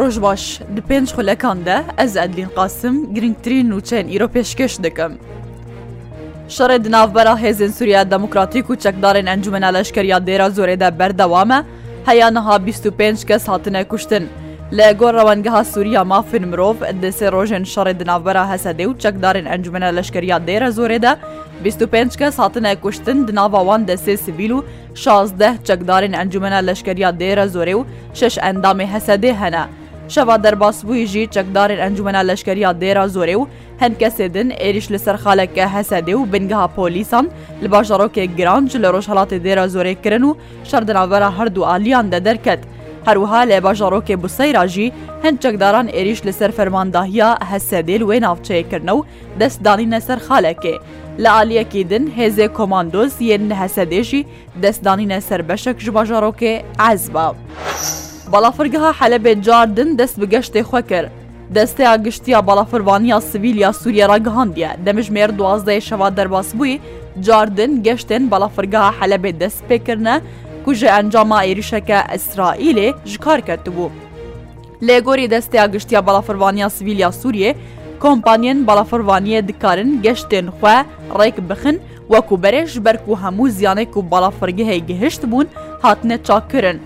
ڕۆژ باش لە پێنج خولەکاندا ئەز ئەدلین قاسم گرنگترین نوچەن ئیرۆ پێشکەش دەکەم. شەڕێ ناوبەرا هێزن سووریا دموکراتیک و چەکدارن ئەنجومە لەشکریا دێرا زۆرێدا بەردەوامە هەیە نەها 25 کەس هاتنە کوشتن. لە گۆڕ ڕەوەنگەها سووریا مافن مرۆڤ دەسێ ڕۆژێن شەڕێ دناوبەرا هەسەدێ و چەکدارن ئەنجومە لەشکریا دێرە زۆرێدا 25 کەس هاتنە کوشتن دناواوان دەسێ سیبیل و 16 چەکدارن ئەنجومە لەشکریا دێرە زۆرێ و شش ئەندامی هەسەدێ هەنا. شەوا دەرباسبوویژی چەکدارن ئەنجومە لەشکریا دێرا زۆرێ و هەند کەسێدن ئێریش لە سەرخالەکە هەسەدێ و بنگها پۆلیسان لە باشژەڕۆکێک گرانج لە ڕۆژهڵاتی دێرا زۆرێکردن و شەردناوەرە هەردوو ئالیان دە دەرکەت. هەروها لە باژەڕۆکێ بوسەیراژی هەند چەکداران ئێریش لەسەر فەرمانداهیا هەسەدێل وێ ناوچەیەکردن و دەستدانینە سەر خالەکێ. لە عالیەکی دن هێزێ کۆماندۆز یێن هەسەدێژی دەستدانینە سەر بەشێک ژ باژەڕۆکێ ئازباو. بەڵافرگەها حەلەبێ جاردن دەست بە گەشتێ خۆ کرد. دەستەیە گشتیا بەڵافربانیا سویلیا سووریە ڕگەهاندە دەمژمێر دوازدەی شەوا دەرباس بووی جاردن گەشتن بەڵافرگەها حەلەبێ دەست پێکردە کوژە ئەنجاما عێریشەکە ئەسرائیلێ ژکار کردبوو. لێگۆری دەستەیە گشتیا بەڵافربانیا سویلیا سووریێ، کۆمپانین بەڵافربانیە دکارن گەشتێن خوێ ڕێک بخن وەکو بەرێش بەرک و هەموو زیانێک و بەڵافرگەهەی گەهشت بوون هاتنە چاکردن.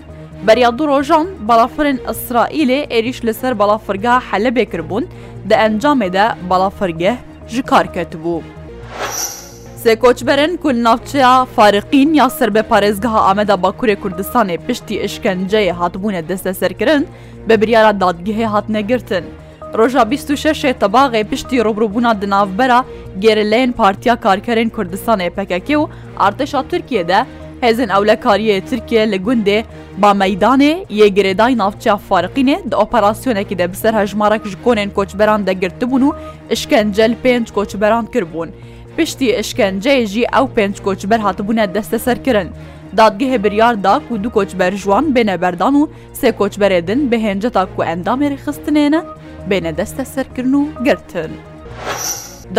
بەریا دوو ڕۆژان بەڵافرن ئەسرائیلێ ئێریش لەسەر بەڵافرگا حەلە بێکردبوون دە ئەنجامێدا بەڵافرگەه ji karket bû. Sê koçberên kul navçeya Fariqîn ya serbê parêzgeha Ameda Bakurê Kurdistanê piştî işkenceyê hatbûne desteserkirin bi biryara dadgihê hatine girtin. Roja 26 tebaxê piştî robrobûna di navbera gerileyn Partiya Karkerên Kurdistanê PKK û Artêşa Tirkiye de hêzên ewlekariyê Tirkiye li gundê bameydanê yêgirêday navçeya farqînê di operasyonekî de bi ser hejmarek ji konên koçberan de girtibûn û işkencel pênc koçberan kirbûn. Piştî işkenceyê jî ew pênc koçber hatibûne desteserkirin. Dadgehê biryar da ku du koçber jiwan bêne berdan û sê koçberê din bi hênceta ku endamê xistinêne bêne desteserkirin û girtin.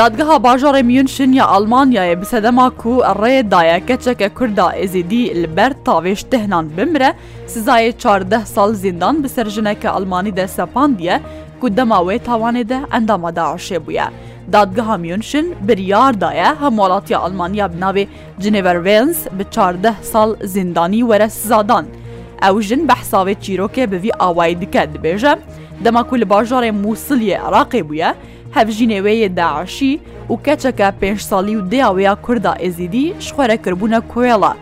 دادگەها باژۆڕێ میونشن یا ئەلمانیاە بسەدەما کو ڕێ دایەکەچەکە کووردا ئێزیدی لەبەر تاوێش تهنان بمرە سزایە 14 ساڵ زیندان بسەر ژنەکە ئەلمانی دە سەپاندیە کو دەماوێ تاوانێدە ئەندامەدا عشێ بووە. دادگەها میونشن بریاردایە هەم وڵاتی ئەلمانیا بناوێ جنێڤەرڤێنس بە 14 ساڵ زیندانی وەرە سزادان. ئەو ژن بە حساوێت چیرۆکێ بەوی ئاوای دکە دبێژە، دەماکو لە باژارێ مووسلیە عراقی بووە، هەفژینێوەیە داعاشی و کەچەکە پێنج ساڵی و دیاوەیە کووردا ئێزیدی شخوەرەکردبوونە کوێڵە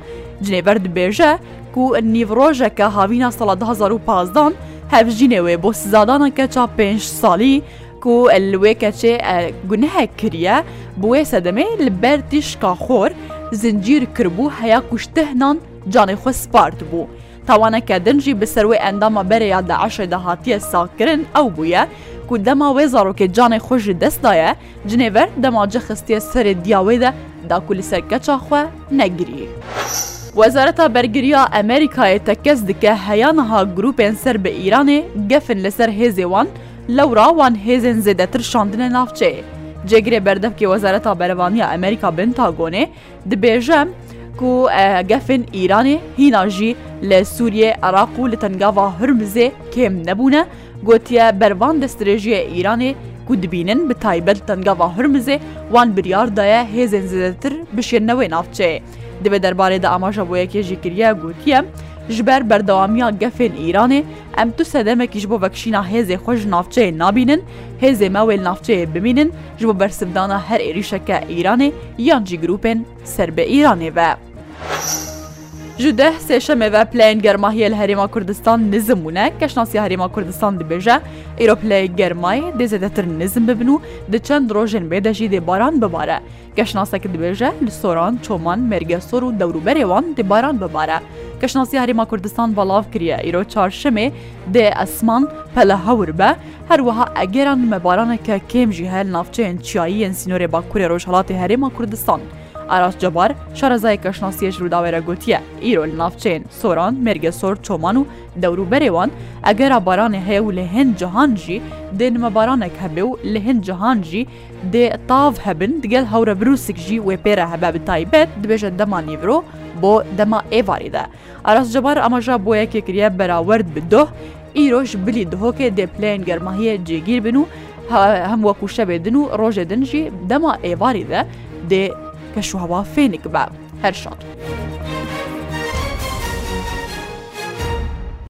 جنێبەر دبێژە و نیڤڕۆژەکە هاوینە ساڵە 2015 هەفژینێوێ بۆ سزادانە کەچا پێنج ساڵی و لێ کەچێ گونەهە کریە بۆێ سەدەمێ لە بەر تیشکا خۆر زنجیر کردبوو هەیە کوشتهنان جانێ خۆ سپارت بوو. تاوانەکە دنجی بسەروێ ئەندامە بەرەیە داعاشێ داهاتیە ساکردن ئەو بووە ku dema wê zarokê canê xwe ji dest daye cinêver dema cexistiyê serê diyawê de da ku li ser keça xwe negirî. Wezareta bergiriya Emerîkayê tekez dike heya niha grupên ser bi Îranê gefin li ser hêzê wan, lewra wan hêzên zêdetir şandine navçeyê. Cegirê berdevkê Wezareta Berevaniya Emerîka Bentagonê dibêje ku gefên Îranê hîna jî li Sûriye Iraq û li tengava hirmizê kêm nebûne, gotiye bervan destrêjiye Îranê ku dibînin bi taybet tengava hirmizê wan biryar daye hêzên zêdetir bişênewê navçeyê. Dibe derbarê de amaja boyekê jî kiriye gotiye, ji ber berdewamiya gefên Îranê em tu sedemekî ji bo vekşîna hêzê xwe ji navçeyê nabînin, hêzê me wê navçeyê bimînin ji bo bersivdana her êrîşeke Îranê yan jî grûpên serbe Îranê ve. Ji deh sêşemê ve pleyên germahiye li Herêma Kurdistan nizim bûne keşnasiya Herêma Kurdistan dibêje îro pleyê germayê dê zêdetir nizim bibin û di çend rojên bêde jî dê baran bibare. Keşnaseke dibêje li soran, çoman, mergesor û dewrûberê wan dê baran bibare. Keşnasiya Herêma Kurdistan balav kiriye îro çarşemê dê esman pele hewr be, her wiha egeran mebaraneke kêm jî hel navçeyên çiyayiyên sînorê bakurê Rojhelatê Herêma Kurdistan. ئاراس جەبار شارەزای کەشناسیەش ڕووداوێرە گوتیە ئیرۆ لە ناافچێن سۆران مێرگە سۆر چۆمان و دەوروبەرێوان ئەگەرا بارانێ هەیە و لە هێن جەهانجی دێنمە بارانێک هەبێ و لە هێن جەهانجی دێ تاڤ هەبن دگەل هەورە بروسێکژی وێ پێرە هەبە بتایبێت دبێژە دەمانیڤۆ بۆ دەما ئێواریدا ئاراس جەبار ئەمەژا بۆ یەکێکریە بەراورد بدۆ ئیرۆژ بلی دهۆکێ دێپلێن گەرمماهەیە جێگیر بن و هەم وەکو شەبێدن و ڕۆژێ دنجی دەما ئێواریدا دێ کە شوهوا فێنێک بە هەر شاد.